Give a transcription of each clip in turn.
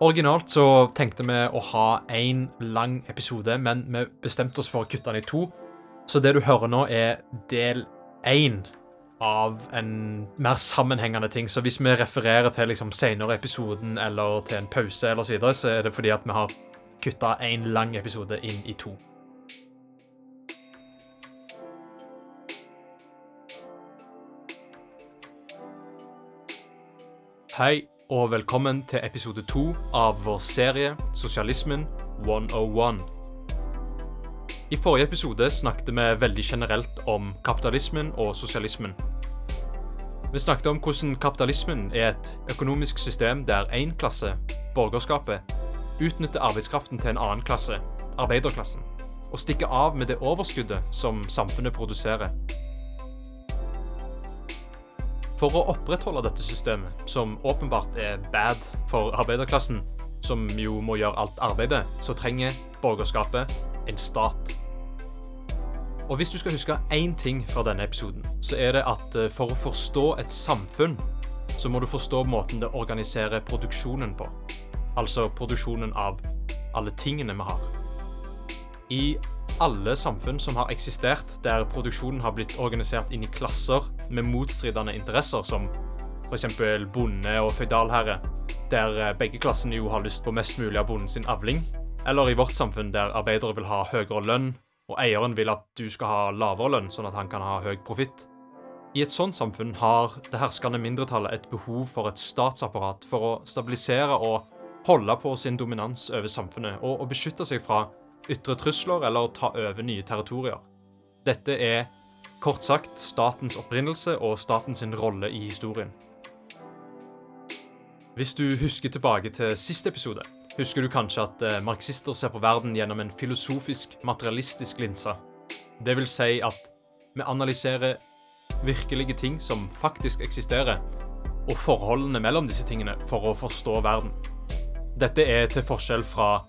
Originalt så tenkte vi å ha én lang episode, men vi bestemte oss for å kutte den i to. Så det du hører nå, er del én av en mer sammenhengende ting. Så hvis vi refererer til liksom senere episoden eller til en pause, eller så, videre, så er det fordi at vi har kutta én lang episode inn i to. Hei og velkommen til episode to av vår serie Sosialismen 101. I forrige episode snakket vi veldig generelt om kapitalismen og sosialismen. Vi snakket om hvordan kapitalismen er et økonomisk system der én klasse, borgerskapet, utnytter arbeidskraften til en annen klasse, arbeiderklassen, og stikker av med det overskuddet som samfunnet produserer. For å opprettholde dette systemet, som åpenbart er bad for arbeiderklassen, som jo må gjøre alt arbeidet, så trenger borgerskapet en stat. Og hvis du skal huske én ting fra denne episoden, så er det at eh, for å forstå et samfunn, så må du forstå måten det organiserer produksjonen på. Altså produksjonen av alle tingene vi har. I alle samfunn som har eksistert, der produksjonen har blitt organisert inn i klasser med motstridende interesser, som f.eks. bonde og føydalherre, der eh, begge klassene jo har lyst på mest mulig av bonden sin avling, eller i vårt samfunn der arbeidere vil ha høyere lønn, og eieren vil at du skal ha lavere lønn, sånn at han kan ha høy profitt. I et sånt samfunn har det herskende mindretallet et behov for et statsapparat for å stabilisere og holde på sin dominans over samfunnet, og å beskytte seg fra ytre trusler eller ta over nye territorier. Dette er kort sagt statens opprinnelse og statens rolle i historien. Hvis du husker tilbake til siste episode, husker du kanskje at eh, marxister ser på verden gjennom en filosofisk, materialistisk linse. Det vil si at vi analyserer virkelige ting som faktisk eksisterer, og forholdene mellom disse tingene for å forstå verden. Dette er til forskjell fra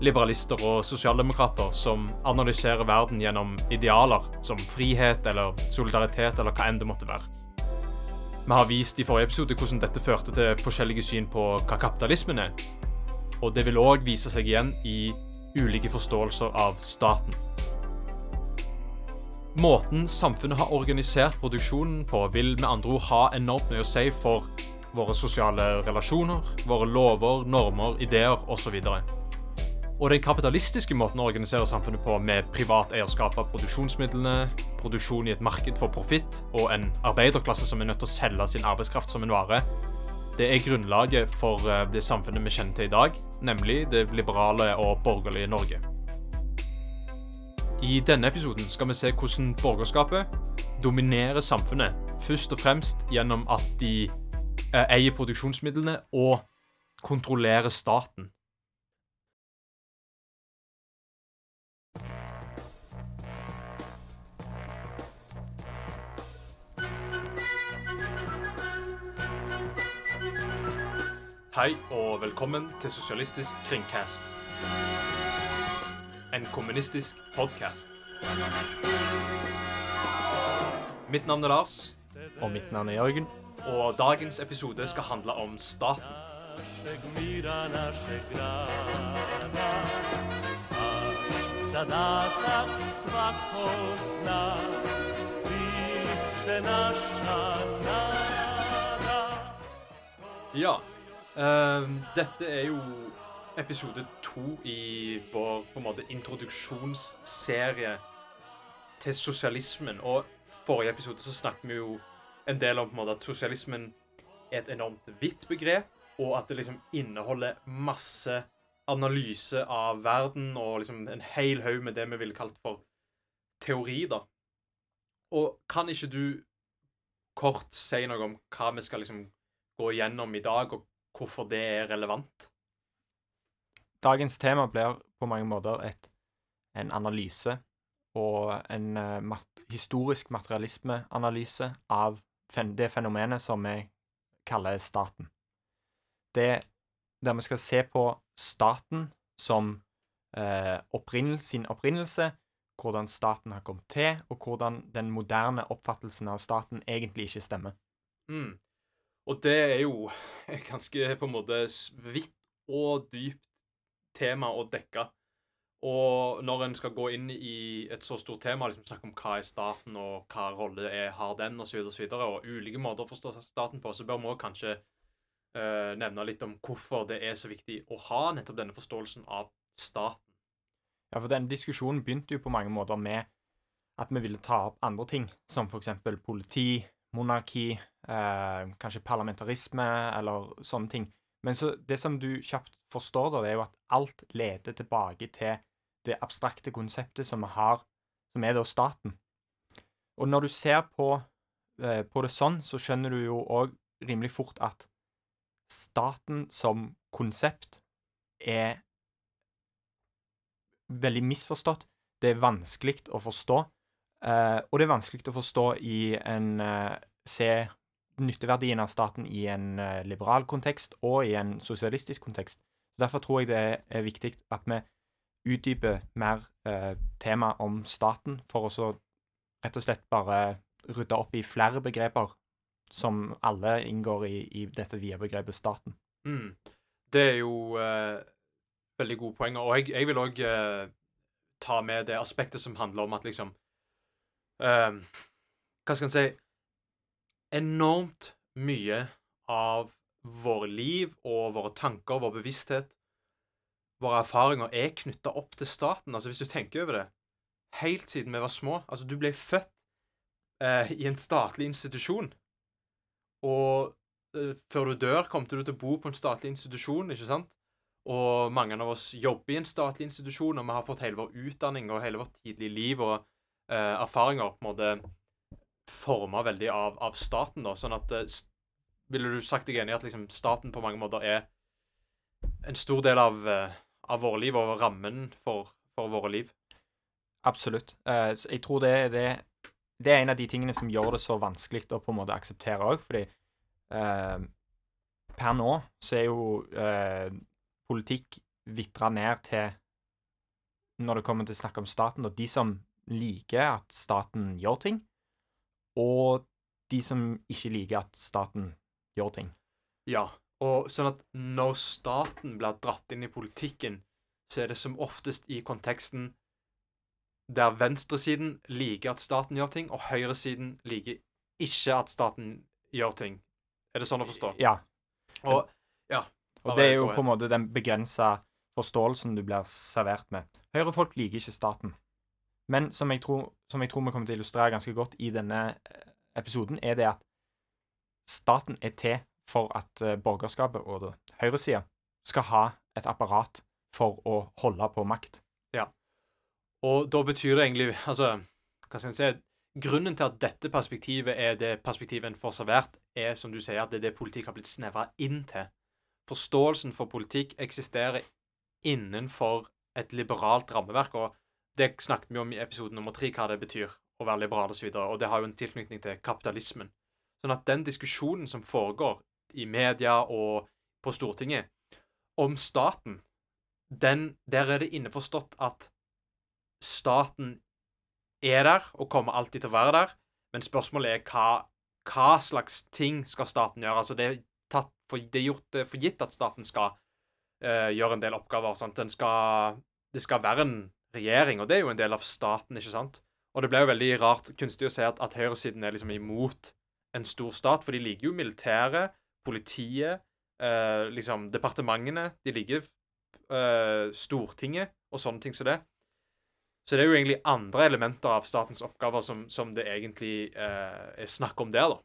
liberalister og sosialdemokrater som analyserer verden gjennom idealer som frihet eller solidaritet eller hva enn det måtte være. Vi har vist i forrige episode hvordan dette førte til forskjellige syn på hva kapitalismen er. Og det vil òg vise seg igjen i ulike forståelser av staten. Måten samfunnet har organisert produksjonen på, vil med andre ord ha enormt mye å si for våre sosiale relasjoner, våre lover, normer, ideer osv. Og den kapitalistiske måten å organisere samfunnet på, med privat eierskap av produksjonsmidlene, produksjon i et marked for profitt og en arbeiderklasse som er nødt til å selge sin arbeidskraft som en vare, det er grunnlaget for eh, det samfunnet vi kjenner til i dag, nemlig det liberale og borgerlige Norge. I denne episoden skal vi se hvordan borgerskapet dominerer samfunnet, først og fremst gjennom at de eh, eier produksjonsmidlene og kontrollerer staten. Hei og velkommen til Sosialistisk kringkast. En kommunistisk podkast. Mitt navn er Lars. Og mitt navn er Jørgen. Og dagens episode skal handle om staten. Ja, dette er jo episode to i vår på en måte introduksjonsserie til sosialismen. Og forrige episode så snakket vi jo en del om på en måte at sosialismen er et enormt vidt begrep, og at det liksom inneholder masse analyse av verden og liksom en hel haug med det vi ville kalt for teori, da. Og kan ikke du kort si noe om hva vi skal liksom gå gjennom i dag, og hvorfor det er relevant? Dagens tema blir på mange måter et, en analyse og en uh, mat historisk materialismeanalyse av fen det fenomenet som vi kaller staten. Det der vi skal se på staten som uh, opprinnel sin opprinnelse, hvordan staten har kommet til, og hvordan den moderne oppfattelsen av staten egentlig ikke stemmer. Mm. Og det er jo et ganske på en måte vidt og dypt tema å dekke. Og når en skal gå inn i et så stort tema, liksom snakke om hva er staten, og hva rolle er, har den, osv., og, så videre, og ulike måter å forstå staten på, så bør vi òg kanskje uh, nevne litt om hvorfor det er så viktig å ha nettopp denne forståelsen av staten. Ja, for den diskusjonen begynte jo på mange måter med at vi ville ta opp andre ting, som f.eks. politi, monarki, kanskje parlamentarisme eller sånne ting. Men så det som du kjapt forstår, da, det er jo at alt leder tilbake til det abstrakte konseptet som vi har, som er da staten. Og når du ser på, eh, på det sånn, så skjønner du jo òg rimelig fort at staten som konsept er veldig misforstått. Det er vanskelig å forstå. Eh, og det er vanskelig å forstå i en eh, Se nytteverdien av staten i en eh, liberal kontekst og i en sosialistisk kontekst. Derfor tror jeg det er viktig at vi utdyper mer eh, tema om staten, for å så rett og slett bare rydde opp i flere begreper som alle inngår i, i dette vide begrepet staten. Mm. Det er jo eh, veldig gode poenger. Og jeg, jeg vil òg eh, ta med det aspektet som handler om at liksom eh, Hva skal en si Enormt mye av våre liv og våre tanker, vår bevissthet, våre erfaringer er knytta opp til staten. Altså Hvis du tenker over det Helt siden vi var små Altså, du ble født eh, i en statlig institusjon. Og eh, før du dør, kom du til å bo på en statlig institusjon, ikke sant? Og mange av oss jobber i en statlig institusjon, og vi har fått hele vår utdanning og hele vårt tidlige liv og eh, erfaringer på en måte forma veldig av, av, staten. da, sånn at uh, Ville du sagt deg enig i at liksom, staten på mange måter er en stor del av, uh, av våre liv og rammen for, for våre liv? Absolutt. Uh, jeg tror det, det, det, er en av de tingene som gjør det så vanskelig å på en måte akseptere òg, fordi per nå så er jo politikk vitra ned til Når det kommer til å snakke om staten, og de som liker at staten gjør ting, og de som ikke liker at staten gjør ting. Ja, og sånn at når staten blir dratt inn i politikken, så er det som oftest i konteksten der venstresiden liker at staten gjør ting, og høyresiden liker ikke at staten gjør ting. Er det sånn å forstå? Ja. Og, ja, og det er jo på en måte den begrensa forståelsen du blir servert med. Høyrefolk liker ikke staten. Men som jeg, tror, som jeg tror vi kommer til å illustrere ganske godt i denne eh, episoden, er det at staten er til for at eh, borgerskapet og høyresida skal ha et apparat for å holde på makt. Ja. Og da betyr det egentlig Altså, hva skal en si Grunnen til at dette perspektivet er det perspektivet en får servert, er som du sier, at det er det politikk har blitt snevra inn til. Forståelsen for politikk eksisterer innenfor et liberalt rammeverk. og Det snakket vi om i episode nummer tre, hva det betyr å være liberal osv. Og, så og det har jo en tilknytning til kapitalismen. Sånn at den diskusjonen som foregår i media og på Stortinget om staten, den, der er det innforstått at staten er der og kommer alltid til å være der, men spørsmålet er hva, hva slags ting skal staten gjøre? Altså, det er, for, det er gjort for gitt at staten skal uh, gjøre en del oppgaver. Sant? Den skal, det skal være en regjering, og det er jo en del av staten, ikke sant? Og det ble jo veldig rart, kunstig å si at, at høyresiden er liksom imot en stor stat, for de liker jo militæret, politiet, eh, liksom departementene. De liker eh, Stortinget og sånne ting som så det. Så det er jo egentlig andre elementer av statens oppgaver som, som det egentlig eh, er snakk om der, da.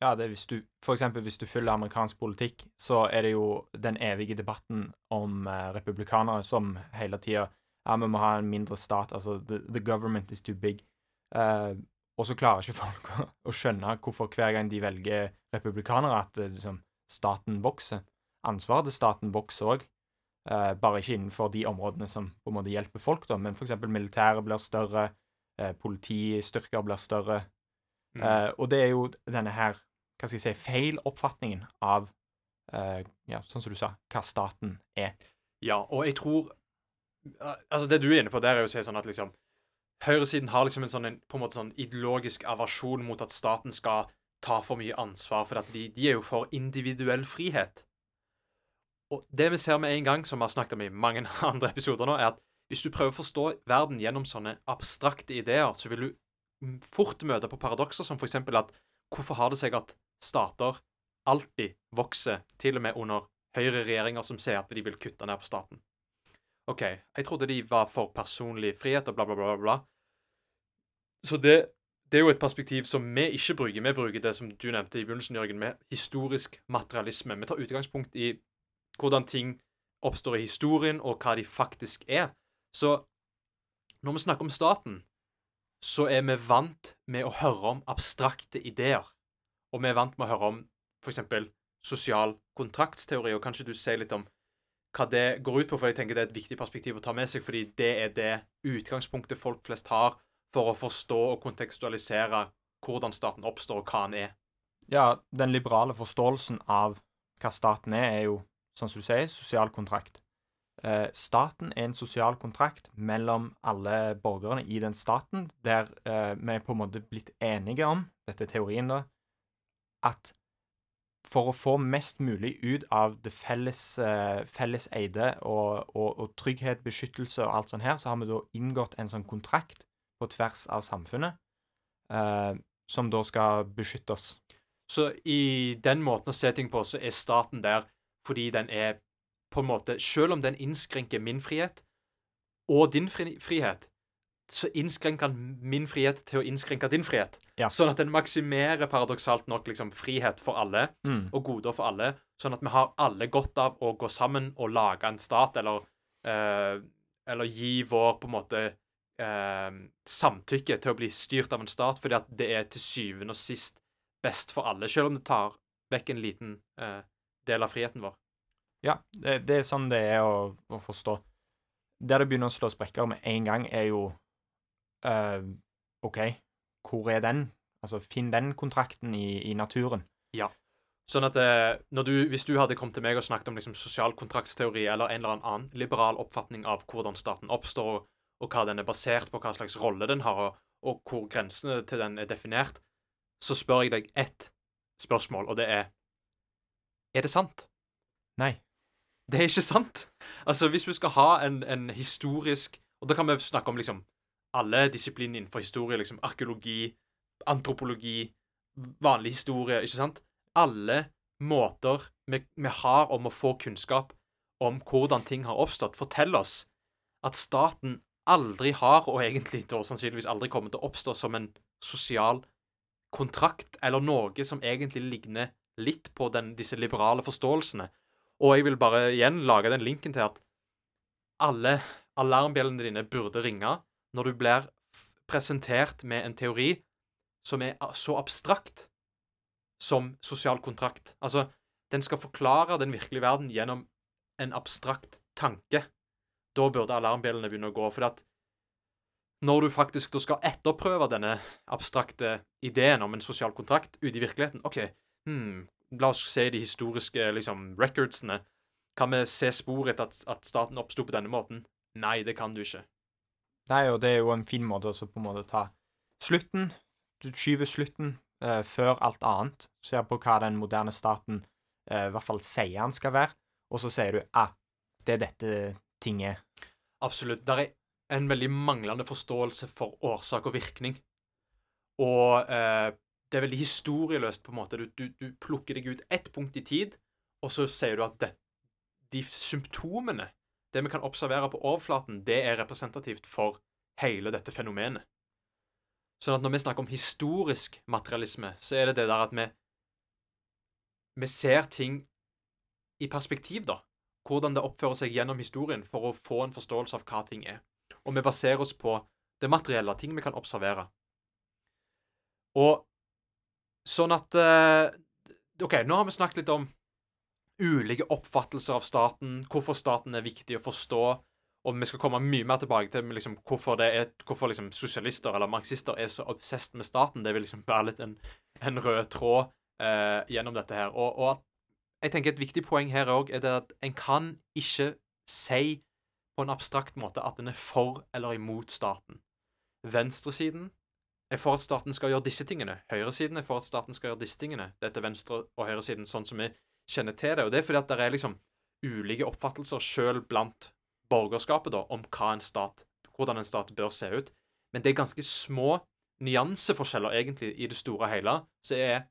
Ja, det er hvis du, for eksempel hvis du følger amerikansk politikk, så er det jo den evige debatten om eh, republikanere som hele tida Ja, vi må ha en mindre stat. Altså, the, the government is too big. Uh, og så klarer ikke folk å, å, skjønne hvorfor hver gang de velger republikanere, at uh, liksom, staten vokser. Ansvaret til staten vokser òg, uh, bare ikke innenfor de områdene som på en måte hjelper folk, da, men f.eks. militæret blir større, politistyrker blir større. Mm. og det er jo denne her, hva skal jeg si, feil oppfatningen av, ja, sånn som du sa, hva staten er. Ja, og jeg tror Altså, det du er inne på der, er jo å si sånn at liksom Høyresiden har liksom en sånn en, på en måte sånn ideologisk aversjon mot at staten skal ta for mye ansvar, for de, de er jo for individuell frihet. Og det vi ser med en gang, som vi har snakket om i mange andre episoder nå, er at hvis du prøver å forstå verden gjennom sånne abstrakte ideer, så vil du fort møte på paradokser som f.eks. at hvorfor har det seg at stater alltid vokser, til og med under høyreregjeringer som sier at de vil kutte ned på staten? OK, jeg trodde de var for personlig frihet og bla, bla, bla, bla. Så det, det er jo et perspektiv som vi ikke bruker. Vi bruker det som du nevnte i begynnelsen, Jørgen, med historisk materialisme. Vi tar utgangspunkt i hvordan ting oppstår i historien, og hva de faktisk er. Så når vi snakker om staten, så er vi vant med å høre om abstrakte ideer. Og vi er vant med å høre om f.eks. sosial kontraktsteori. Og kanskje du sier litt om hva det går ut på, for jeg tenker det er et viktig perspektiv å ta med seg, fordi det er det utgangspunktet folk flest har for å forstå og kontekstualisere hvordan staten oppstår, og hva den er. Ja, den liberale forståelsen av hva staten er, er jo, som du sier, sosial kontrakt. Eh, staten er en sosial kontrakt mellom alle borgerne i den staten, der eh, vi er på en måte blitt enige om, dette er teorien, da, at for å få mest mulig ut av det felles, eh, felles eide og, og, og, trygghet, beskyttelse og alt sånt her, så har vi da inngått en sånn kontrakt på tvers av samfunnet eh, som da skal beskytte oss. Så i den måten å se ting på, så er staten der fordi den er på en måte Selv om den innskrenker min frihet og din frihet, så innskrenker han min frihet til å innskrenke din frihet. Ja. Sånn at den maksimerer paradoksalt nok liksom frihet for alle mm. og goder for alle. Sånn at vi har alle godt av å gå sammen og lage en stat, eller, eh, eller gi vår på en måte eh, samtykke til å bli styrt av en stat, fordi at det er til syvende og sist best for alle, selv om det tar vekk en liten eh, del av friheten vår. Ja, det, det, er sånn det er å, å forstå. Der det begynner å slå sprekker med en gang, er jo uh, OK, hvor er den? Altså, finn den kontrakten i, i naturen. Ja. Sånn at uh, du, Hvis du hadde kommet til meg og snakket om liksom, sosial kontraktsteori eller en eller annen liberal oppfatning av hvordan staten oppstår, og, og hva den er basert på, hva slags rolle den har, og, og hvor grensene til den er definert, så spør jeg deg ett spørsmål, og det er Er det sant? Nei. Det er ikke sant. Altså, hvis vi skal ha en, en historisk Og da kan vi snakke om liksom alle disipliner innenfor historie, liksom arkeologi, antropologi, vanlig historie, ikke sant? Alle måter vi, vi, har om å få kunnskap om hvordan ting har oppstått, forteller oss at staten aldri har, og egentlig da sannsynligvis aldri kommer til å oppstå som en sosial kontrakt, eller noe som egentlig ligner litt på den, disse liberale forståelsene. Og jeg vil bare igjen lage den linken til at alle alarmbjellene dine burde ringe når du blir presentert med en teori som er så abstrakt som sosial kontrakt. Altså, den skal forklare den virkelige verden gjennom en abstrakt tanke. Da burde alarmbjellene begynne å gå. For at når du faktisk da skal etterprøve denne abstrakte ideen om en sosial kontrakt ute i virkeligheten OK, hmm, la oss se de historiske liksom, recordsene. Kan vi se spor etter at, at staten oppsto på denne måten? Nei, det kan du ikke. Nei, og det er jo en fin måte å på en måte ta slutten. Du skyver slutten eh, før alt annet. Ser på hva den moderne staten eh, i hvert fall sier han skal være, og så sier du ah, det er dette ting er. Absolutt. Det er en veldig manglende forståelse for årsak og virkning. Og eh, det er veldig historieløst, på en måte. Du, du, du, plukker deg ut ett punkt i tid, og så sier du at det, de symptomene det vi kan observere på overflaten, det er representativt for hele dette fenomenet. Sånn at når vi snakker om historisk materialisme, så er det det der at vi vi ser ting i perspektiv, da. Hvordan det oppfører seg gjennom historien for å få en forståelse av hva ting er. Og vi baserer oss på det materielle, ting vi kan observere. Og sånn at eh, OK, nå har vi snakket litt om ulike oppfattelser av staten, hvorfor staten er viktig å forstå. Og vi skal komme mye mer tilbake til liksom, hvorfor, er, hvorfor liksom, sosialister eller marxister er så obsesst med staten. Det vil liksom være litt en, en rød tråd eh, gjennom dette her. Og, og, jeg tenker et viktig poeng her òg er det at en kan ikke si på en abstrakt måte at en er for eller imot staten. Venstresiden er for at staten skal gjøre disse tingene. Høyresiden er for at staten skal gjøre disse tingene. Dette venstre- og høyresiden sånn som vi kjenner til det. Og det er fordi at det er liksom ulike oppfattelser sjøl blant borgerskapet da, om hva en stat, hvordan en stat bør se ut. Men det er ganske små nyanseforskjeller egentlig i det store og hele. Så er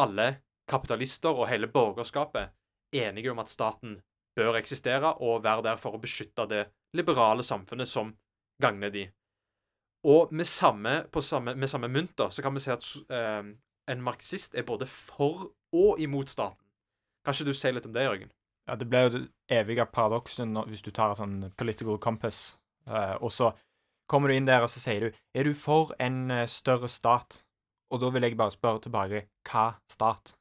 alle kapitalister og hele borgerskapet enige om at staten bør eksistere og være der for å beskytte det liberale samfunnet som gagner de. Og med samme, samme, med samme mynt da, så kan vi si at eh, en marxist er både for og imot staten. Kan ikke du si litt om det, Jørgen? Ja, Det blir jo det evige paradokset hvis du tar en sånn political compass, uh, og så kommer du inn der og så sier du Er du for en uh, større stat? Og da vil jeg bare spørre tilbake hva stat?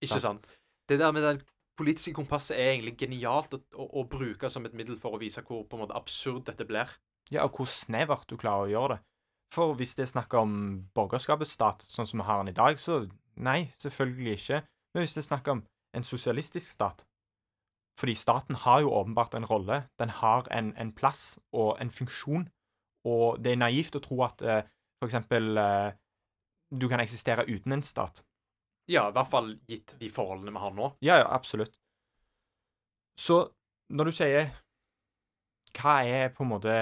Ikke sant? Det der med den politiske kompasset er egentlig genialt å, å, å, bruke som et middel for å vise hvor på en måte absurd dette blir. Ja, og hvor snevert du klarer å gjøre det. For hvis det er snakk om borgerskapets stat, sånn som vi har den i dag, så nei, selvfølgelig ikke. Men hvis det er snakk om en sosialistisk stat Fordi staten har jo åpenbart en rolle. Den har en, en plass og en funksjon. Og det er naivt å tro at eh, eksempel eh, du kan eksistere uten en stat. Ja, i hvert fall gitt de forholdene vi har nå. Ja, ja, absolutt. Så når du sier Hva er på en måte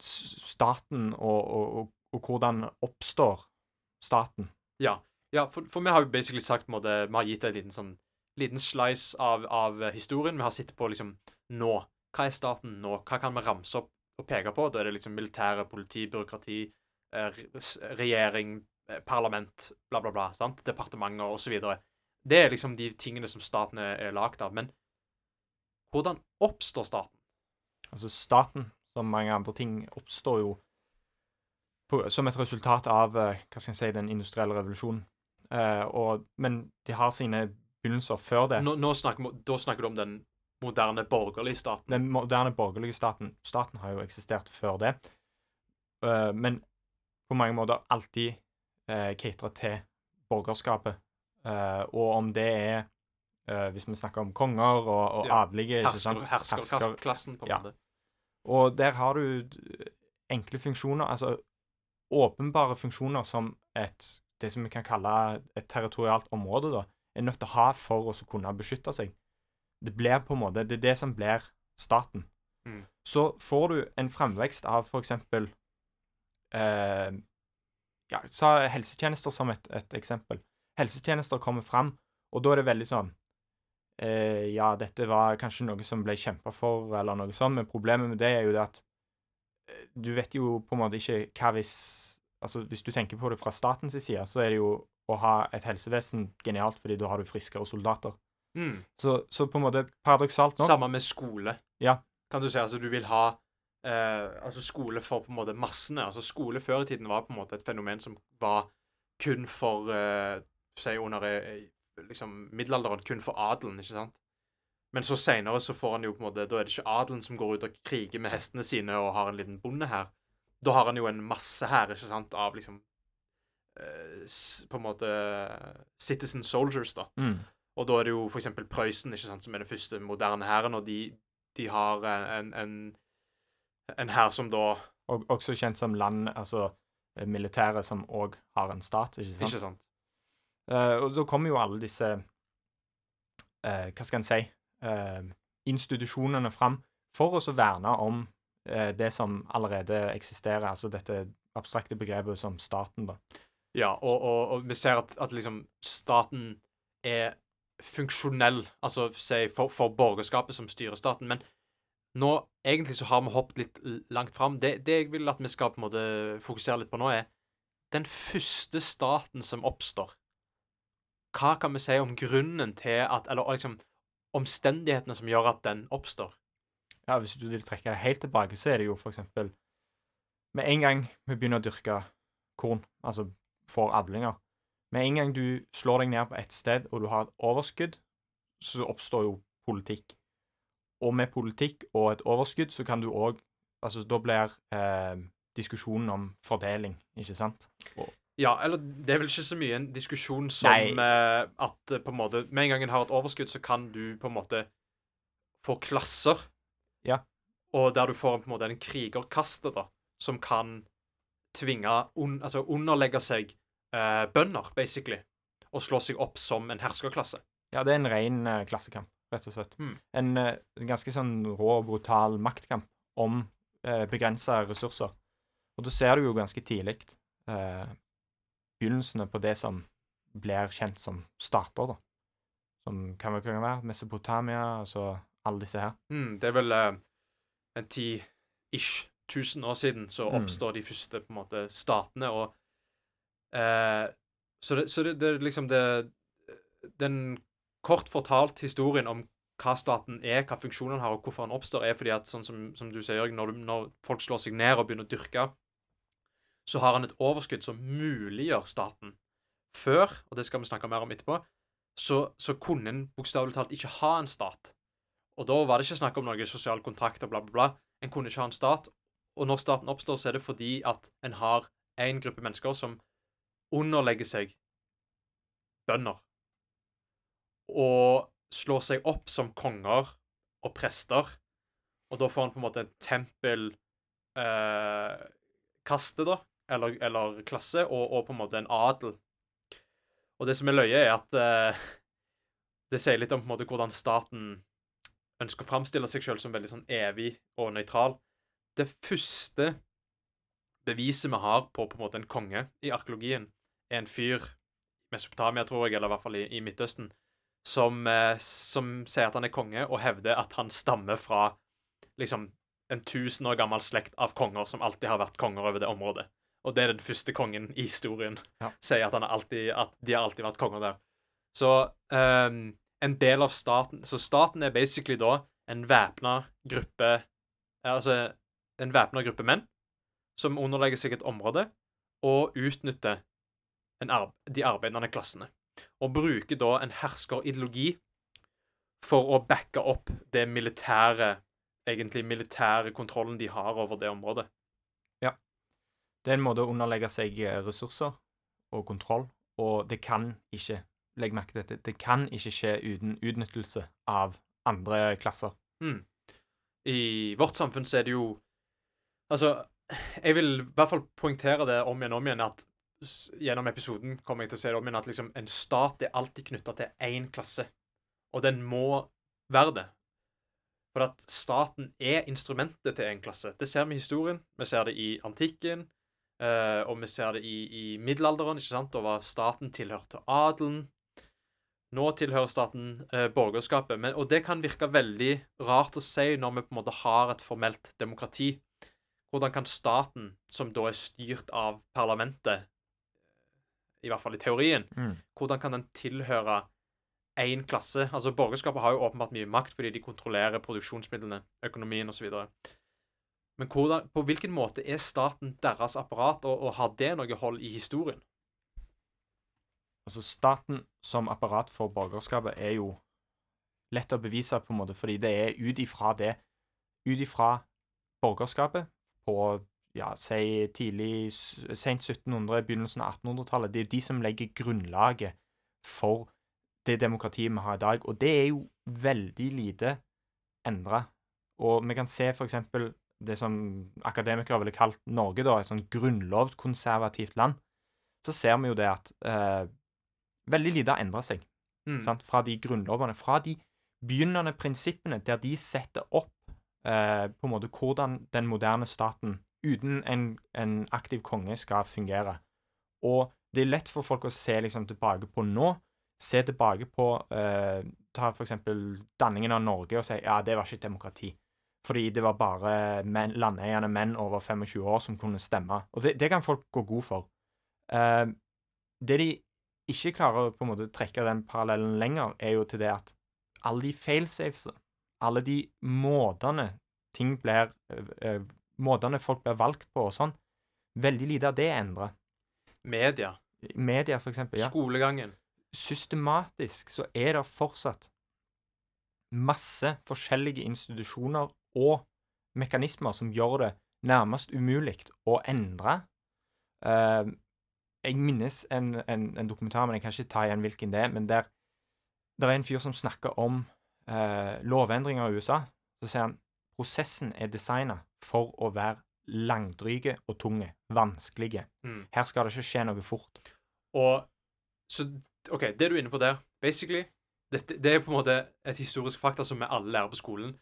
staten, og, og, og, og hvordan oppstår staten? Ja, ja for, for, vi har jo basically sagt på en måte, Vi har gitt en liten sånn liten slice av, av, historien. Vi har sittet på liksom nå. Hva er staten nå? Hva kan vi ramse opp og peke på? Da er det liksom militære, politi, byråkrati, eh, regjering, Eh, parlament, bla, bla, bla. sant? Departementer osv. Det er liksom de tingene som staten er lagd av. Men hvordan oppstår staten? Altså, staten, som mange andre ting, oppstår jo på, som et resultat av eh, hva skal jeg si, den industrielle revolusjonen. Uh, og, men de har sine begynnelser før det. Nå, nå snakker, da snakker du om den moderne borgerlige staten? Den moderne borgerlige staten. Staten har jo eksistert før det. Uh, men på mange måter alltid uh, catera til borgerskapet. Uh, og om det er uh, Hvis vi snakker om konger og, og ja. adelige Hersker, Herskerklassen, på en ja. måte. Og der har du enkle funksjoner, altså åpenbare funksjoner som et det som vi kan kalle et territorialt område, da, er nødt til å ha for å kunne beskytte seg. Det blir på en måte, det er det som blir staten. Mm. Så får du en fremvekst av eksempel eh, ja, sa helsetjenester som et, et, eksempel. Helsetjenester kommer fram, og da er det veldig sånn eh, Ja, dette var kanskje noe som ble kjempa for, eller noe sånt, men problemet med det er jo det at eh, du vet jo på en måte ikke hva hvis Altså, hvis du tenker på det fra statens side, så er det jo å ha et helsevesen genialt, fordi da har du friskere soldater. Mm. Så, så, på en måte paradoksalt nok Samme med skole. Ja. Kan du si altså du vil ha eh, altså skole for på en måte massene. Altså Skole før i tiden var på en måte et fenomen som var kun for eh, Si under eh, liksom middelalderen, kun for adelen, ikke sant? Men så seinere så får han jo på en måte Da er det ikke adelen som går ut og kriger med hestene sine og har en liten bonde her. Da har han jo en masse her, ikke sant, av liksom På en måte citizen soldiers, da. Mm. Og da er det jo eksempel Prøysen, ikke sant, som er den første moderne hæren, og de, de har en, en en hær som da Og også kjent som land, altså militæret militære som òg har en stat, ikke sant? Ikke sant. Uh, og da kommer jo alle disse uh, Hva skal en si uh, institusjonene fram for å verne om det som allerede eksisterer, altså dette abstrakte begrepet som staten, da. Ja, og, og, og vi ser at, at, liksom staten er funksjonell, altså si for, for borgerskapet som styrer staten, men nå, Egentlig så har vi hoppet litt langt fram. Det, det, jeg vil at vi skal på en måte fokusere litt på nå, er den første staten som oppstår. Hva kan vi si om grunnen til at Eller liksom omstendighetene som gjør at den oppstår? Ja, Hvis du vil trekke det helt tilbake, så er det jo for eksempel Med en gang vi begynner å dyrke korn, altså får avlinger Med en gang du slår deg ned på ett sted, og du har et overskudd, så oppstår jo politikk og med politikk og et overskudd, så kan du òg Altså, da blir eh, diskusjonen om fordeling, ikke sant? Og, ja, eller det er vel ikke så mye en diskusjon som eh, at eh, på en måte Med en gang en har et overskudd, så kan du på en måte få klasser. Ja. Og der du får på en måte en krigerkaste, da, som kan tvinge un, Altså underlegge seg eh, bønder, basically, og slå seg opp som en herskerklasse. Ja, det er en ren eh, klassekamp. rett og slett. Mm. En eh, ganske sånn rå brutal maktkamp om eh, begrensa ressurser. Og da ser du jo ganske tidlig eh, begynnelsene på det som blir kjent som stater, da. Som kan vel kunne være Mesopotamia, altså alle disse her. Mm, det er vel eh, en ti-ish tusen år siden så Mm. oppstår de første på en måte statene, og eh, Så, det, så det, det er liksom det Den kort fortalt historien om hva staten er, hva funksjonen har, og hvorfor den oppstår, er fordi at sånn som, som du sier, Jørgen, når, når folk slår seg ned og begynner å dyrke, så har han et overskudd som muliggjør staten. Før, og det skal vi snakke mer om etterpå, så, så kunne en bokstavelig talt ikke ha en stat. Og da var det ikke snakk om noe sosial kontrakt og bla, bla, bla. En kunne ikke ha en stat. Og når staten oppstår, så er det fordi at en har en gruppe mennesker som underlegger seg bønder. Og slår seg opp som konger og prester. Og da får han på en måte en tempel eh, da, eller, eller klasse, og, og på en måte en adel. Og det som er løye, er at eh, det sier litt om på en måte hvordan staten ønsker å framstille seg selv som veldig sånn evig og nøytral. Det første beviset vi har på på en måte en konge i arkeologien, er en fyr i Mesopotamia, tror jeg, eller i hvert fall i, i Midtøsten, som, eh, som sier at han er konge, og hevder at han stammer fra liksom en tusen år gammel slekt av konger som alltid har vært konger over det området. Og det er den første kongen i historien. Ja. Sier at, han alltid, at de har alltid vært konger der. Så um, en del av staten Så staten er basically da en væpna gruppe Altså en væpna gruppe menn som underlegger seg et område og utnytter en arb de arbeidende klassene. Og bruker da en herskerideologi for å backe opp det militære egentlig militære kontrollen de har over det området. Ja. Det er en måte å underlegge seg eh, ressurser og kontroll, og det kan ikke Legg merke til dette. Det kan ikke skje uten utnyttelse av andre klasser. Mm. I vårt samfunn så er det jo Altså, jeg vil i hvert fall poengtere det om igjen og om igjen at gjennom episoden kommer jeg til å se det om igjen at liksom en stat er alltid knytta til én klasse. Og den må være det. For at staten er instrumentet til en klasse. Det ser vi i historien. Vi ser det i antikken. eh, og vi ser det i, i middelalderen, ikke sant? over staten tilhørte adelen. Nå tilhører staten eh, borgerskapet. Men, og det kan virke veldig rart å si når vi på en måte har et formelt demokrati. Hvordan kan staten, som da er styrt av parlamentet, i hvert fall i teorien, hvordan kan den tilhøre én klasse? Altså, borgerskapet har jo åpenbart mye makt fordi de kontrollerer produksjonsmidlene, økonomien osv. Men hvordan, på hvilken måte er staten deres apparat, og, og har det noe hold i historien? Altså, staten som apparat for borgerskapet er jo lett å bevise, på en måte, fordi det er ut ifra det Ut ifra borgerskapet på ja, si tidlig Sent 1700, begynnelsen av 1800-tallet. Det er jo de som legger grunnlaget for det demokratiet vi har i dag. Og det er jo veldig lite endra. Og vi kan se eksempel det som akademikere ville kalt Norge, da, et sånn grunnlovskonservativt land. Så ser vi jo det at eh, veldig lite har endra seg Mm. sant? fra de grunnlovene. Fra de begynnende prinsippene der de setter opp eh, på en måte hvordan den moderne staten uten en, en aktiv konge skal fungere. Og det er lett for folk å se liksom tilbake på nå. Se tilbake på eh, Ta eksempel danningen av Norge og si ja, det var ikke et demokrati. Fordi det var bare menn, landeiende menn over 25 år som kunne stemme. Og det, det kan folk gå god for. Eh, det de ikke klarer å på en måte trekke den parallellen lenger, er jo til det at alle de failsafesene, alle de måtene ting blir øh, øh, Måtene folk blir valgt på og sånn, veldig lite av det er endra. Media, Media, for eksempel. Ja. skolegangen. Systematisk så er det fortsatt masse forskjellige institusjoner og mekanismer som gjør det nærmest umulig å endre. Uh, jeg minnes en, en, en dokumentar, men jeg kan ikke ta igjen hvilken det er. Men der det er en fyr som snakker om eh, lovendringer i USA. Så sier han prosessen er designa for å være langdryge og tunge, vanskelige. Mm. Her skal det ikke skje noe fort. Og så OK, det du er inne på der Basically, dette, Det er på en måte et historisk fakta som vi alle lærer på skolen.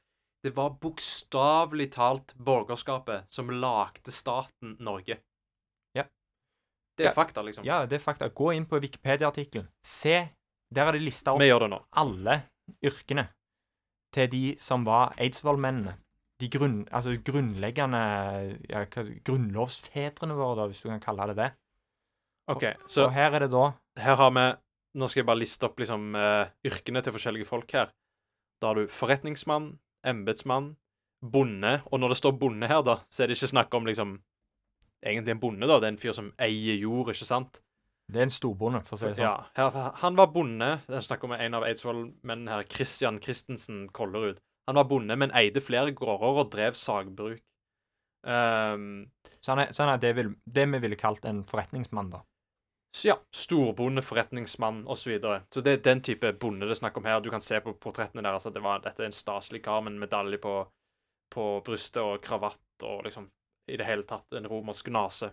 Det var bokstavelig talt borgerskapet som lagde staten Norge. Ja. Det er Ja. fakta, liksom. Ja, det er fakta. Gå inn på Wikipedia-artikkelen. Se, der er det lista opp det alle yrkene til de som var Eidsvoll-mennene. De grunn, altså grunnleggende ja, Grunnlovsfedrene våre, da, hvis du kan kalle det det. OK, så Og her er det da her har vi Nå skal jeg bare liste opp liksom uh, yrkene til forskjellige folk her. Da har du forretningsmann, embetsmann, bonde. Og når det står bonde her, da, så er det ikke snakk om liksom Egentlig en bonde, da. Det er en fyr som eier jord, ikke sant? Det er en storbonde, for å si det sånn. Ja, her, Han var bonde. Det er snakk om en av Eidsvoll-mennene her, Christian Christensen Kollerud. Han var bonde, men eide flere gårder og drev sagbruk. Um, Så han er, så han er det, vil, det vi ville kalt en forretningsmann, da. så ja, storbonde, forretningsmann osv. Så, videre. så det er den type bonde det er snakk om her. Du kan se på portrettene deres at det var, dette er en staselig kar med en medalje på, på brystet og kravatt og liksom i det hele tatt en romersk nase.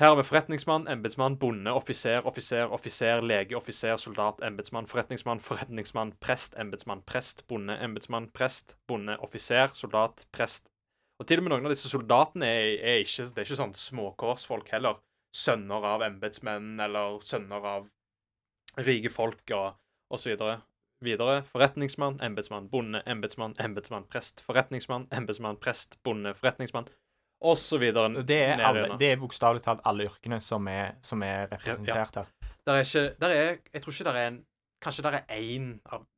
Her har vi forretningsmann, embetsmann, bonde, offiser, offiser, offiser, lege, offiser, soldat, embetsmann, forretningsmann, forretningsmann, prest, embetsmann, prest, bonde, embetsmann, prest, bonde, offiser, soldat, prest. Og til og med noen av disse soldatene er, er ikke, det er ikke sånn småkårsfolk heller. Sønner av embetsmenn eller sønner av rike folk og, og så videre. Videre forretningsmann, embetsmann, bonde, embetsmann, embetsmann, prest, forretningsmann, embetsmann, prest, bonde, forretningsmann, og så videre. Det er, alle, det er bokstavelig talt alle yrkene som er, som er representert her. Der er ikke der er, Jeg tror ikke det er en Kanskje det er én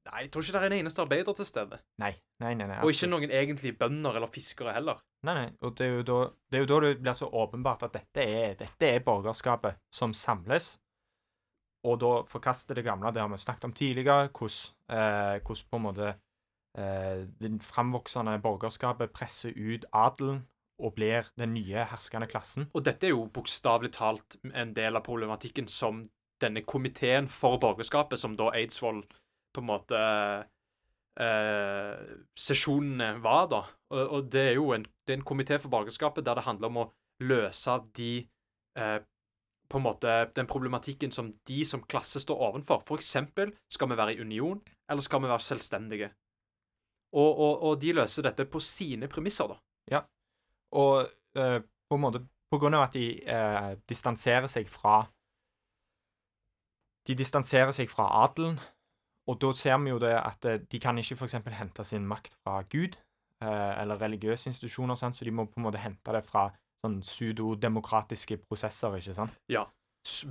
Nei, jeg tror ikke det er en eneste arbeider til stede. Nei, nei, nei. nei Og ikke noen egentlige bønder eller fiskere heller. Nei, nei. Og det er, jo da, det er jo da det blir så åpenbart at dette er, dette er borgerskapet som samles, og da forkaster det gamle. Det har vi snakket om tidligere, hvordan, eh, på en måte eh, det framvoksende borgerskapet presser ut adelen og blir den nye herskende klassen. Og dette er jo bokstavelig talt en del av problematikken som denne komiteen for borgerskapet, som da Eidsvoll på en måte eh, Sesjonene var, da. Og, og det er jo en, det er en komité for borgerskapet der det handler om å løse de eh, på en måte den problematikken som de som klasse står ovenfor. For eksempel, skal vi være i union, eller skal vi være selvstendige? Og, og, og de løser dette på sine premisser, da. Og uh, på en måte på grunn av at de uh, distanserer seg fra De distanserer seg fra adelen, og da ser vi jo det at eh, de kan ikke f.eks. hente sin makt fra Gud eh, eller religiøse institusjoner, sant? så de må på en måte hente det fra sånn pseudodemokratiske prosesser, ikke sant? Ja.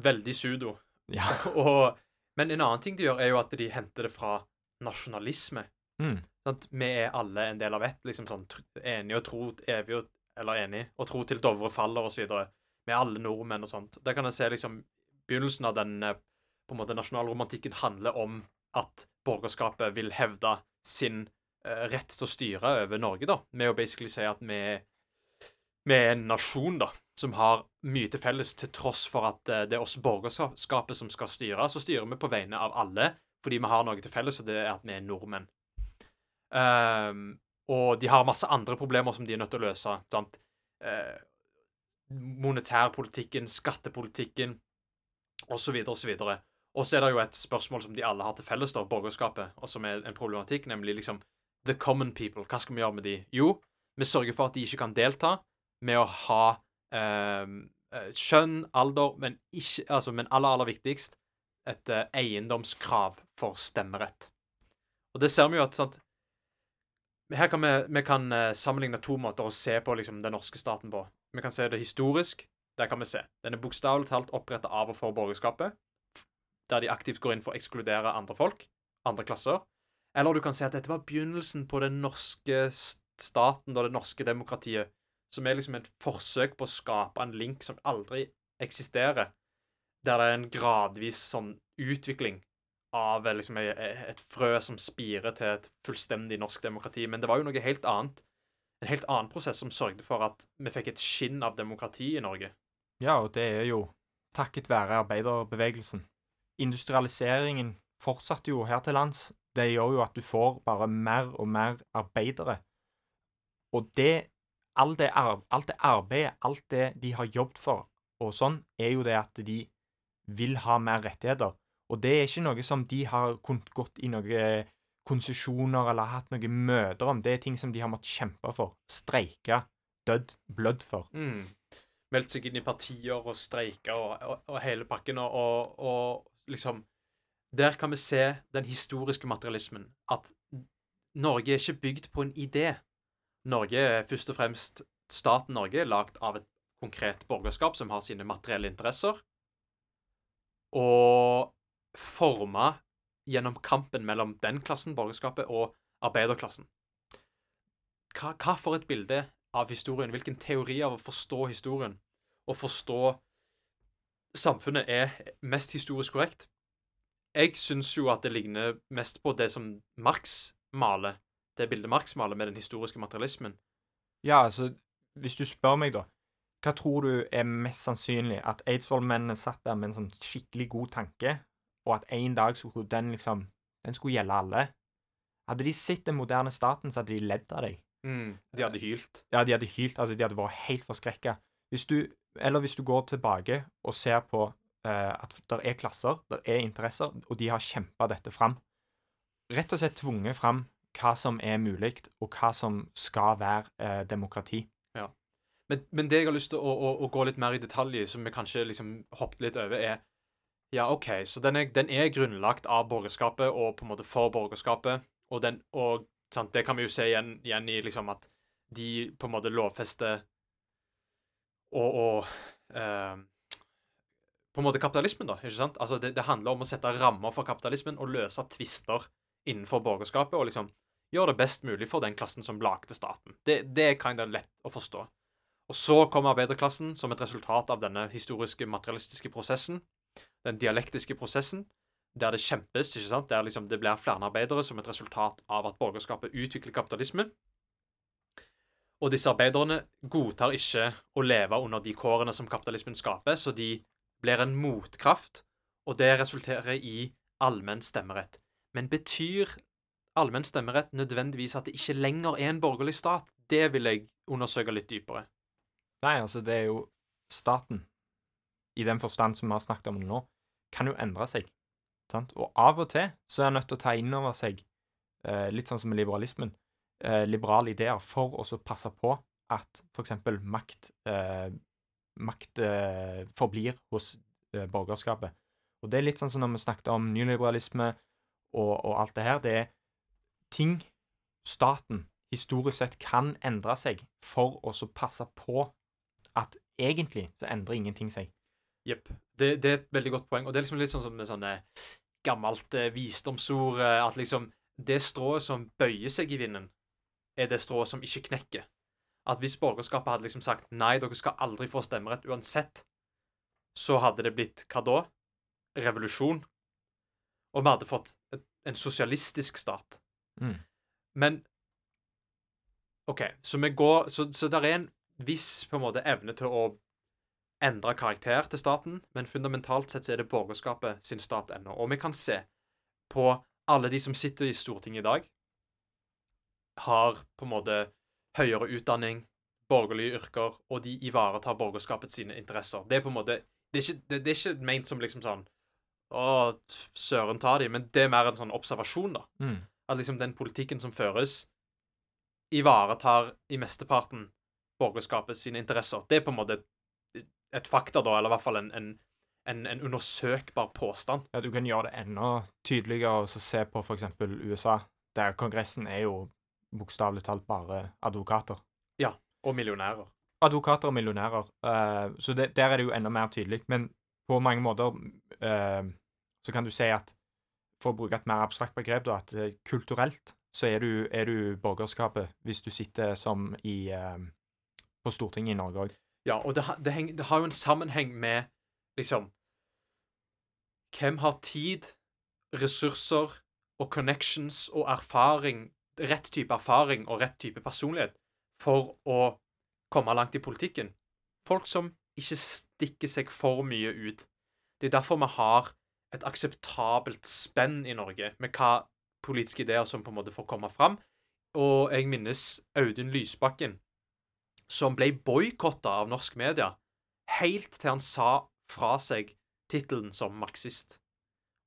veldig sudo. Ja. og, men en annen ting de gjør, er jo at de henter det fra nasjonalisme. Mm. Sant? Vi er alle en del av ett. liksom sånn, Enige og tro evig og, Eller enig og tro til Dovre faller, osv. Med alle nordmenn og sånt. Der kan jeg se liksom Begynnelsen av den eh, på en måte nasjonalromantikken handler om at borgerskapet vil hevde sin uh, rett til å styre over Norge, da. Med å basically si at vi, vi er en nasjon, da. Som har mye til felles, til tross for at eh, det er oss borgerskapet som skal styre. Så styrer vi på vegne av alle, fordi vi har noe til felles, og det er at vi er nordmenn. Ehm, og de har masse andre problemer som de er nødt til å løse. sant? Eh, monetærpolitikken, skattepolitikken osv. osv. Og så er det jo et spørsmål som de alle har til felles, da, borgerskapet, og som er en problematikk, nemlig liksom the common people. Hva skal vi gjøre med de? Jo, vi sørger for at de ikke kan delta med å ha ehm, eh, skjønn, alder, men, ikke, altså, men aller, aller viktigst et eh, eiendomskrav for stemmerett. Og det ser vi jo at sant, her kan vi, vi kan eh, sammenligne to måter å se på liksom, den norske staten på. Vi kan se det historisk. Der kan vi se. Den er bokstavelig talt oppretta av og for borgerskapet, der de aktivt går inn for å ekskludere andre folk, andre klasser. Eller du kan se at dette var begynnelsen på den norske staten og det norske demokratiet, som er liksom et forsøk på å skape en link som aldri eksisterer, der det er en gradvis sånn utvikling av eh, liksom e- e- et frø som spirer til et fullstendig norsk demokrati. Men det var jo noe helt annet. En helt annen prosess som sørget for at vi fikk et skinn av demokrati i Norge. Ja, og det er jo takket være arbeiderbevegelsen. Industrialiseringen fortsatte jo her til lands. Det gjør jo at du får bare mer og mer arbeidere. Og det Alt det, alt det arbeidet, alt det de har jobbet for, og sånn, er jo det at de vil ha mer rettigheter. Og det er ikke noe som de har kunnet gått i noen konsesjoner eller hatt noen møter om. Det er ting som de har måttet kjempe for. Streike. Dødd. Blødd for. Mm. Meldt seg inn i partier og streika og, og, og hele pakken. Og, og liksom Der kan vi se den historiske materialismen. At Norge er ikke bygd på en idé. Norge er først og fremst Staten Norge er lagd av et konkret borgerskap som har sine materielle interesser, og forma gjennom kampen mellom den klassen, borgerskapet, og arbeiderklassen. Hva, hva for et bilde av historien, hvilken teori av å forstå historien og forstå samfunnet er mest historisk korrekt? Jeg syns jo at det ligner mest på det som Marx maler, det bildet Marx maler med den historiske materialismen. Ja, altså, hvis du spør meg, da Hva tror du er mest sannsynlig? At Eidsvoll-mennene satt der med en sånn skikkelig god tanke, og at en dag skulle den liksom Den skulle gjelde alle? Hadde de sett den moderne staten, så hadde de ledd av deg. Mm, de hadde hylt. Ja, de hadde hylt. Altså, de hadde vært helt forskrekka. Hvis du Eller hvis du går tilbake og ser på eh, at det er klasser, det er interesser, og de har kjempa dette fram. Rett og slett tvunget fram hva som er mulig, og hva som skal være eh, demokrati. Ja. Men, men, det jeg har lyst til å, å, å, gå litt mer i detalj som vi kanskje liksom hoppet litt over, er Ja, OK, så den er, den er, grunnlagt av borgerskapet og på en måte for borgerskapet, og, den, og sant, det kan vi jo se igjen, igjen, i liksom at de på en måte lovfester og, og eh, på en måte kapitalismen, da. ikke sant? Altså, det, det handler om å sette rammer for kapitalismen og løse tvister innenfor borgerskapet og liksom gjøre det best mulig for den klassen som lagde staten. Det, det er kind of lett å forstå. Og så kommer arbeiderklassen som et resultat av denne historiske, materialistiske prosessen, den dialektiske prosessen, der det kjempes, ikke sant? der liksom det blir flere arbeidere som et resultat av at borgerskapet utvikler kapitalismen. Og disse arbeiderne godtar ikke å leve under de kårene som kapitalismen skaper, så de blir en motkraft, og det resulterer i allmenn stemmerett. Men betyr allmenn stemmerett nødvendigvis at det ikke lenger er en borgerlig stat? Det vil jeg undersøke litt dypere. Nei, altså, det er jo staten, i den forstand som vi har snakket om nå, kan jo endre seg. Sant? Og av og til så er en nødt til å ta inn over seg, eh, litt sånn som med liberalismen, eh, liberale ideer for å passe på at f.eks. makt, eh, makt eh, forblir hos eh, borgerskapet. Og det er litt sånn som når vi snakket om nyliberalisme og, og alt det her. Det er ting staten historisk sett kan endre seg for å passe på at egentlig så endrer ingenting seg. Jepp. Det, det, er et veldig godt poeng. Og det er liksom litt sånn som med sånne gammelt eh, visdomsord eh, at liksom det strået som bøyer seg i vinden, er det strået som ikke knekker. At hvis borgerskapet hadde liksom sagt nei, dere skal aldri få stemmerett uansett, så hadde det blitt hva da? Revolusjon. Og vi hadde fått et, en sosialistisk stat. Mm. Men OK, så vi går Så, så det er en viss på en måte evne til å endre karakter til staten, men fundamentalt sett så er det borgerskapet sin stat ennå. Og vi kan se på alle de som sitter i Stortinget i dag, har på en måte høyere utdanning, borgerlige yrker, og de ivaretar borgerskapet sine interesser. Det er på en måte Det er ikke, det, det er ikke ment som liksom sånn Å, søren ta de, men det er mer en sånn observasjon, da. Mm at liksom den politikken som føres, ivaretar i mesteparten borgerskapet sine interesser. Det er på en måte et, fakta, da, eller i hvert fall en, en, en, en, undersøkbar påstand. Ja, Du kan gjøre det enda tydeligere og se på f.eks. USA, der Kongressen er jo bokstavelig talt bare advokater. Ja, og millionærer. Advokater og millionærer. Uh, så det, der er det jo enda mer tydelig. Men på mange måter uh, så kan du si at for å bruke et mer abstrakt begrep, da, at eh, kulturelt så er du, er du, borgerskapet hvis du sitter som i på Stortinget i Norge òg. Ja, og det, det, heng, det, har jo en sammenheng med liksom Hvem har tid, ressurser og connections og erfaring, rett type erfaring og rett type personlighet, for å komme langt i politikken? Folk som ikke stikker seg for mye ut. Det er derfor vi har et akseptabelt spenn i Norge med hva politiske ideer som på en måte får komme fram. Og jeg minnes Audun Lysbakken, som ble boikotta av norsk media helt til han sa fra seg tittelen som marxist.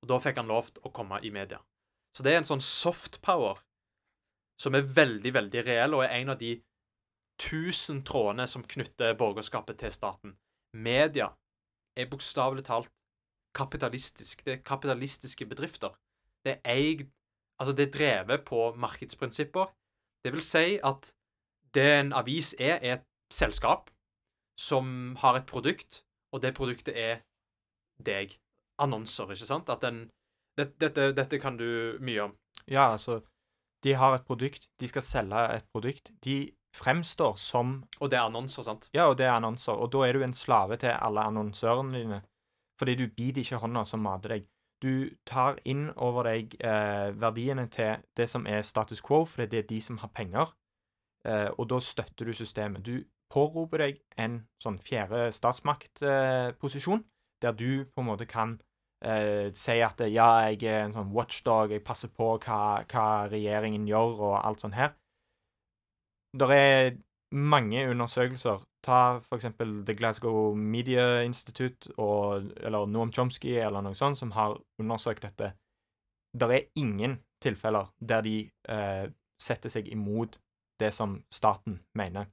Og da fikk han lov til å komme i media. Så det er en sånn soft power som er veldig, veldig reell, og er en av de tusen trådene som knytter borgerskapet til staten. Media er bokstavelig talt kapitalistisk. Det er kapitalistiske bedrifter. Det er eid Altså, det er drevet på markedsprinsipper. Det vil si at det en avis er, er et selskap som har et produkt, og det produktet er deg. Annonser, ikke sant? At den det, dette, dette kan du mye om. Ja, altså De har et produkt, de skal selge et produkt. De fremstår som Og det er annonser, sant? Ja, og det er annonser. Og da er du en slave til alle annonsørene dine. Fordi du biter ikke hånda som mater deg. Du tar inn over deg eh, verdiene til det som er status quo, fordi det er de som har penger. Eh, og da støtter du systemet. Du påroper deg en sånn fjerde statsmaktposisjon, eh, der du på en måte kan eh, si at ja, jeg er en sånn watchdog, jeg passer på hva, hva regjeringen gjør, og alt sånt her. Det er mange undersøkelser. Ta eksempel The Glasgow Media Institute og, eller Noam Chomsky eller noe sånt, som har undersøkt dette. Det er ingen tilfeller der de eh, setter seg imot det som staten mener.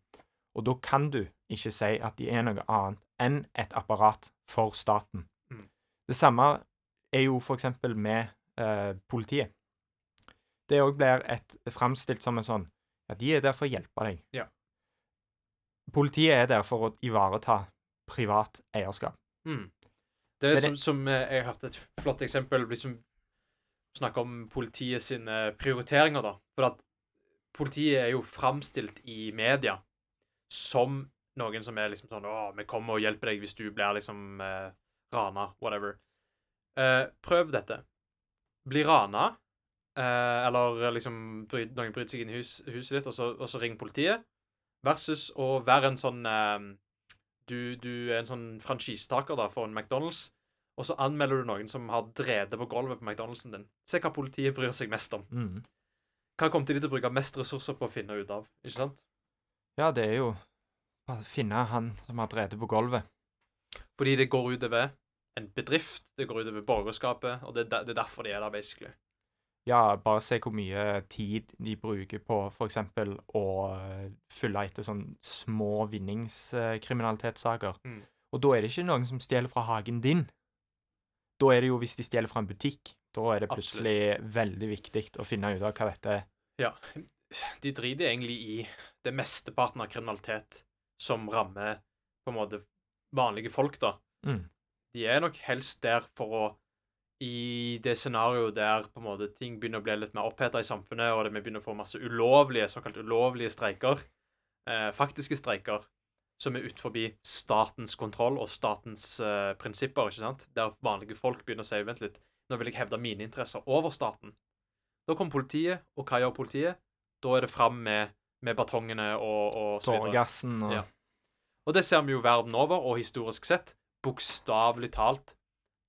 Og da kan du ikke si at de er noe annet enn et apparat for staten. Mm. Det samme er jo eksempel med eh, politiet. Det òg blir et framstilt som en sånn at de er der for å hjelpe deg. Ja. Politiet er der for å ivareta privat eierskap. Mm. Det er det- som, som eh, jeg hørte et flott eksempel liksom Snakke om politiet sine prioriteringer, da. For at politiet er jo framstilt i media som noen som er liksom sånn Å, vi kommer og hjelper deg hvis du blir liksom eh, rana. Whatever. Eh, prøv dette. Bli rana, eh, eller liksom bryt, noen bryter seg inn i hus, huset ditt, og så, og så ring politiet, versus å være en sånn eh, du, du er en sånn franchisetaker da, for en McDonald's, og så anmelder du noen som har drevet på gulvet på McDonald'sen din. Se hva politiet bryr seg mest om. Mm. Hva kommer de til å bruke mest ressurser på å finne ut av? Ikke sant? Ja, det er jo å finne han som har drevet på gulvet. Fordi det går utover en bedrift, det går utover borgerskapet, og det, er det er derfor de er der, basically. Ja, bare se hvor mye tid de bruker på f.eks. å følge etter sånne små vinningskriminalitetssaker. Mm. Og da er det ikke noen som stjeler fra hagen din. Da er det jo hvis de stjeler fra en butikk. Da er det plutselig veldig viktig å finne ut av hva dette er. Ja, de driter egentlig i det mesteparten av kriminalitet som rammer på en måte vanlige folk, da. Mm. De er nok helst der for å I det scenarioet der på en måte ting begynner å bli litt mer oppheta i samfunnet, og vi begynner å få masse ulovlige, såkalt ulovlige streiker, eh, faktiske streiker, som er utenfor statens kontroll og statens eh, prinsipper, ikke sant? Der vanlige folk begynner å si vent litt, nå vil jeg hevde mine interesser over staten. Da kommer politiet, og hva gjør politiet? Da er det fram med, med batongene og, og så videre. Tåregassen og Ja. Og det ser vi jo verden over, og historisk sett, bokstavelig talt,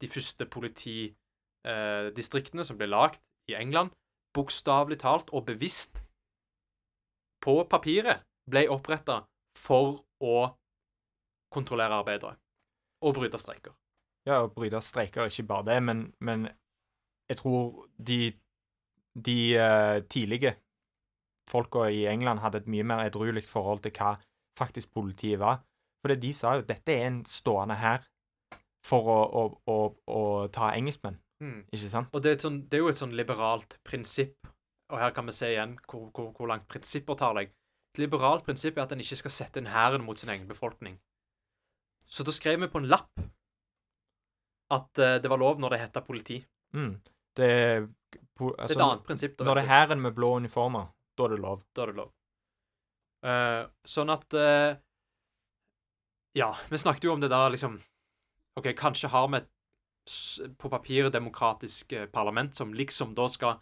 de første politidistriktene som ble lagd i England, bokstavelig talt og bevisst på papiret ble oppretta for å kontrollere arbeidere og bryte streiker. Ja, å bryte streiker, ikke bare det, men, men jeg tror de, de uh, tidlige folka i England hadde et mye mer edruelig forhold til hva faktisk politiet var. For de sa jo dette er en stående her for å, å, å, å ta engelskmenn, ikke sant? Og det er, et sånn, det er jo et sånn liberalt prinsipp, og her kan vi se igjen hvor, hvor, hvor langt prinsipper tar deg. Et liberalt prinsipp er at en ikke skal sette inn hæren mot sin egen befolkning. Så da skrev vi på en lapp at eh, det var lov når det heta politi. Mm. Det, er altså, Det er altså, et annet prinsipp. da, Når det er hæren med blå uniformer, da er det lov. Da er det lov. Uh, sånn at uh, Ja, vi snakket jo om det der liksom OK, kanskje har vi et på papiret demokratisk uh, parlament som liksom da skal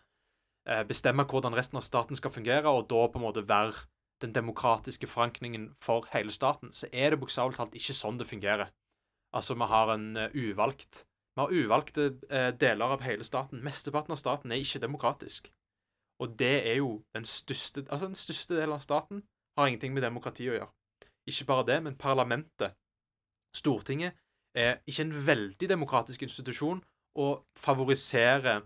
bestemme hvordan resten av staten skal fungere, og da på en måte være den demokratiske forankringen for hele staten, så er det bokstavelig talt ikke sånn det fungerer. Altså, vi har en eh, uvalgt Vi har uvalgte eh, deler av hele staten. Mesteparten av staten er ikke demokratisk. Og det er jo den største Altså, den største delen av staten har ingenting med demokrati å gjøre. Ikke bare det, men parlamentet, Stortinget, er ikke en veldig demokratisk institusjon, å favorisere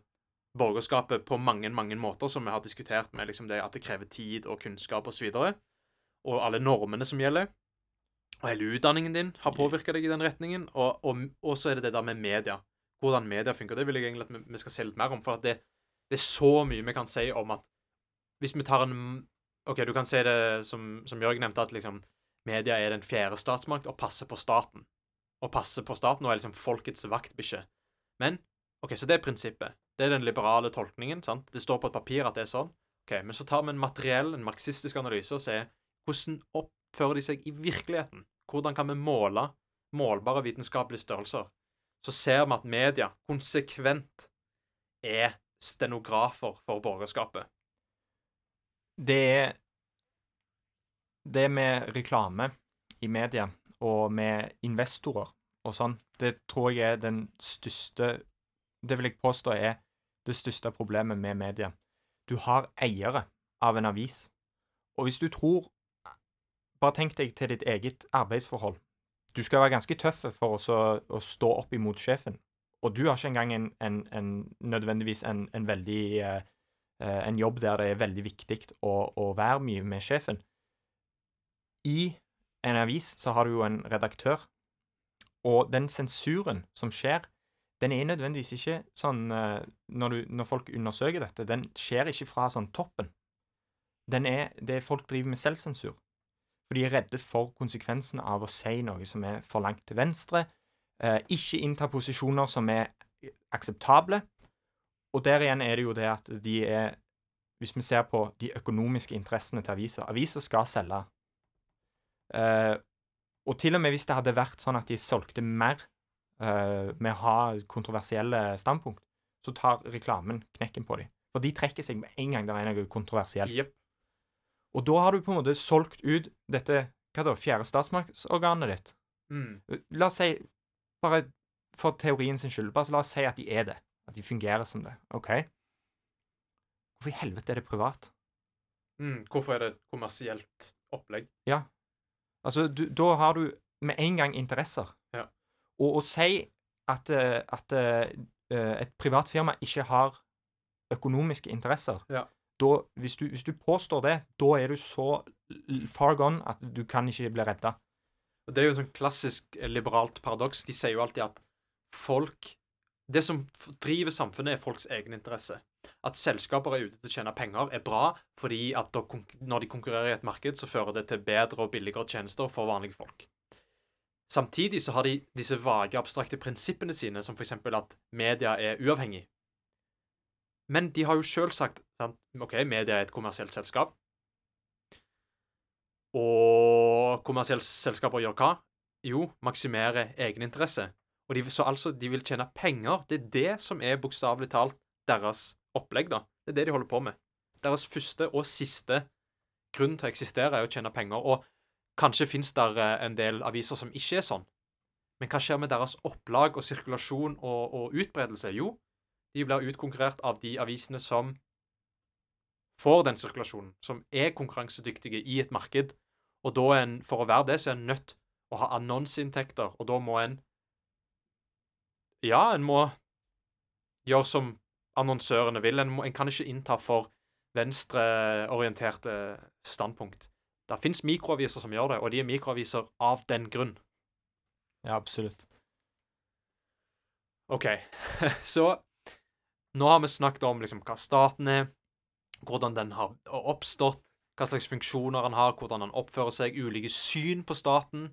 borgerskapet på mange, mange måter, som vi har diskutert med liksom det at det krever tid og kunnskap osv., og, så og alle normene som gjelder. Og hele utdanningen din har påvirka deg i den retningen. Og, og, og, så er det det der med media. Hvordan media funker. Det vil jeg egentlig at vi skal se litt mer om. For det, det er så mye vi kan si om at hvis vi tar en OK, du kan si det som, som Jørgen nevnte, at liksom media er den fjerde statsmakt og passer på staten. Og passer på staten og er liksom folkets vaktbikkje. Men OK, så det er prinsippet. Det er den liberale tolkningen. sant? Det står på et papir at det er sånn. Ok, Men så tar vi en materiell, en marxistisk analyse og ser hvordan oppfører de seg i virkeligheten. Hvordan kan vi måle målbare vitenskapelige størrelser? Så ser vi at media konsekvent er stenografer for borgerskapet. Det er Det med reklame i media og med investorer og sånn, det tror jeg er den største Det vil jeg påstå er det største problemet med media. Du har eiere av en avis, og hvis du tror Bare tenk deg til ditt eget arbeidsforhold. Du skal være ganske tøff for å, å stå opp imot sjefen, og du har ikke engang en, en, en nødvendigvis en, en veldig eh, eh, En jobb der det er veldig viktig å, å være mye med sjefen. I en avis så har du jo en redaktør, og den sensuren som skjer, den er nødvendigvis ikke sånn eh, når, du, når, folk undersøker dette, den skjer ikke fra sånn toppen. Den er det folk driver med selvsensur. For de er redde for konsekvensen av å si noe som er for langt til venstre, eh, ikke innta posisjoner som er akseptable. Og der igjen er det jo det at de er Hvis vi ser på de økonomiske interessene til aviser Aviser skal selge. Eh, og til og med hvis det hadde vært sånn at de solgte mer eh, med å ha kontroversielle standpunkt, så tar reklamen knekken på dem. For de trekker seg med en gang det er noe kontroversielt. Yep. Og da har du på en måte solgt ut dette hva da, fjerde statsmaktsorganet ditt. Mm. La oss si, bare for teorien sin skyld, bare la oss si at de er det. At de fungerer som det. OK? Hvorfor i helvete er det privat? Mm. Hvorfor er det et kommersielt opplegg? Ja. Altså, du, da har du med en gang interesser. Ja. Og å si at, eh, at uh, et privat firma ikke har økonomiske interesser ja. Da, hvis, du, hvis, du, påstår det, da er du så far gone at du kan ikke bli redda. Det er jo sånn klassisk eh, liberalt paradoks. De sier jo alltid at folk Det som driver samfunnet, er folks egeninteresse. At selskaper er ute til å tjene penger, er bra, fordi at når de konkurrerer i et marked, så fører det til bedre og billigere tjenester for vanlige folk. Samtidig så har de disse vage, abstrakte prinsippene sine, som f.eks. at media er uavhengig. Men de har jo sjøl sagt sant? OK, media er et kommersielt selskap. Og kommersielle selskaper gjør hva? Jo, maksimere egeninteresse. Og de, så altså, de vil tjene penger. Det er det som er bokstavelig talt deres opplegg, da. Det er det de holder på med. Deres første og siste grunn til å eksistere er å tjene penger. Og Kanskje fins det eh, en del aviser som ikke er sånn. Men hva skjer med deres opplag og sirkulasjon og, og utbredelse? Jo, de blir utkonkurrert av de avisene som får den sirkulasjonen, som er konkurransedyktige i et marked. Og da en, for å være det, så er en nødt å ha annonseinntekter, og da må en Ja, en må gjøre som annonsørene vil. En, må, en kan ikke innta for venstreorienterte standpunkt. Det fins mikroaviser som gjør det, og de er mikroaviser av den grunn. Ja, absolutt. OK. Så nå har vi snakket om liksom hva staten er, hvordan den har oppstått, hva slags funksjoner han har, hvordan han oppfører seg, ulike syn på staten,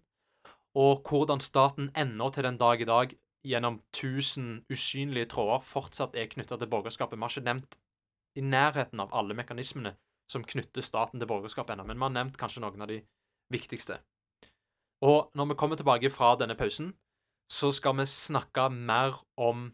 og hvordan staten ennå til den dag i dag, gjennom tusen usynlige tråder, fortsatt er knytta til borgerskapet. Vi har ikke nevnt i nærheten av alle mekanismene som knytter staten til borgerskap ennå, men vi har nevnt kanskje noen av de viktigste. Og når vi kommer tilbake fra denne pausen, så skal vi snakke mer om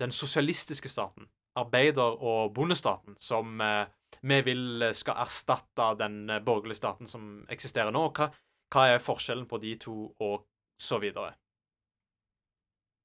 den sosialistiske staten, arbeider- og bondestaten, som eh, vi vil skal erstatte den borgerlige staten som eksisterer nå. Hva, hva er forskjellen på de to, og så videre.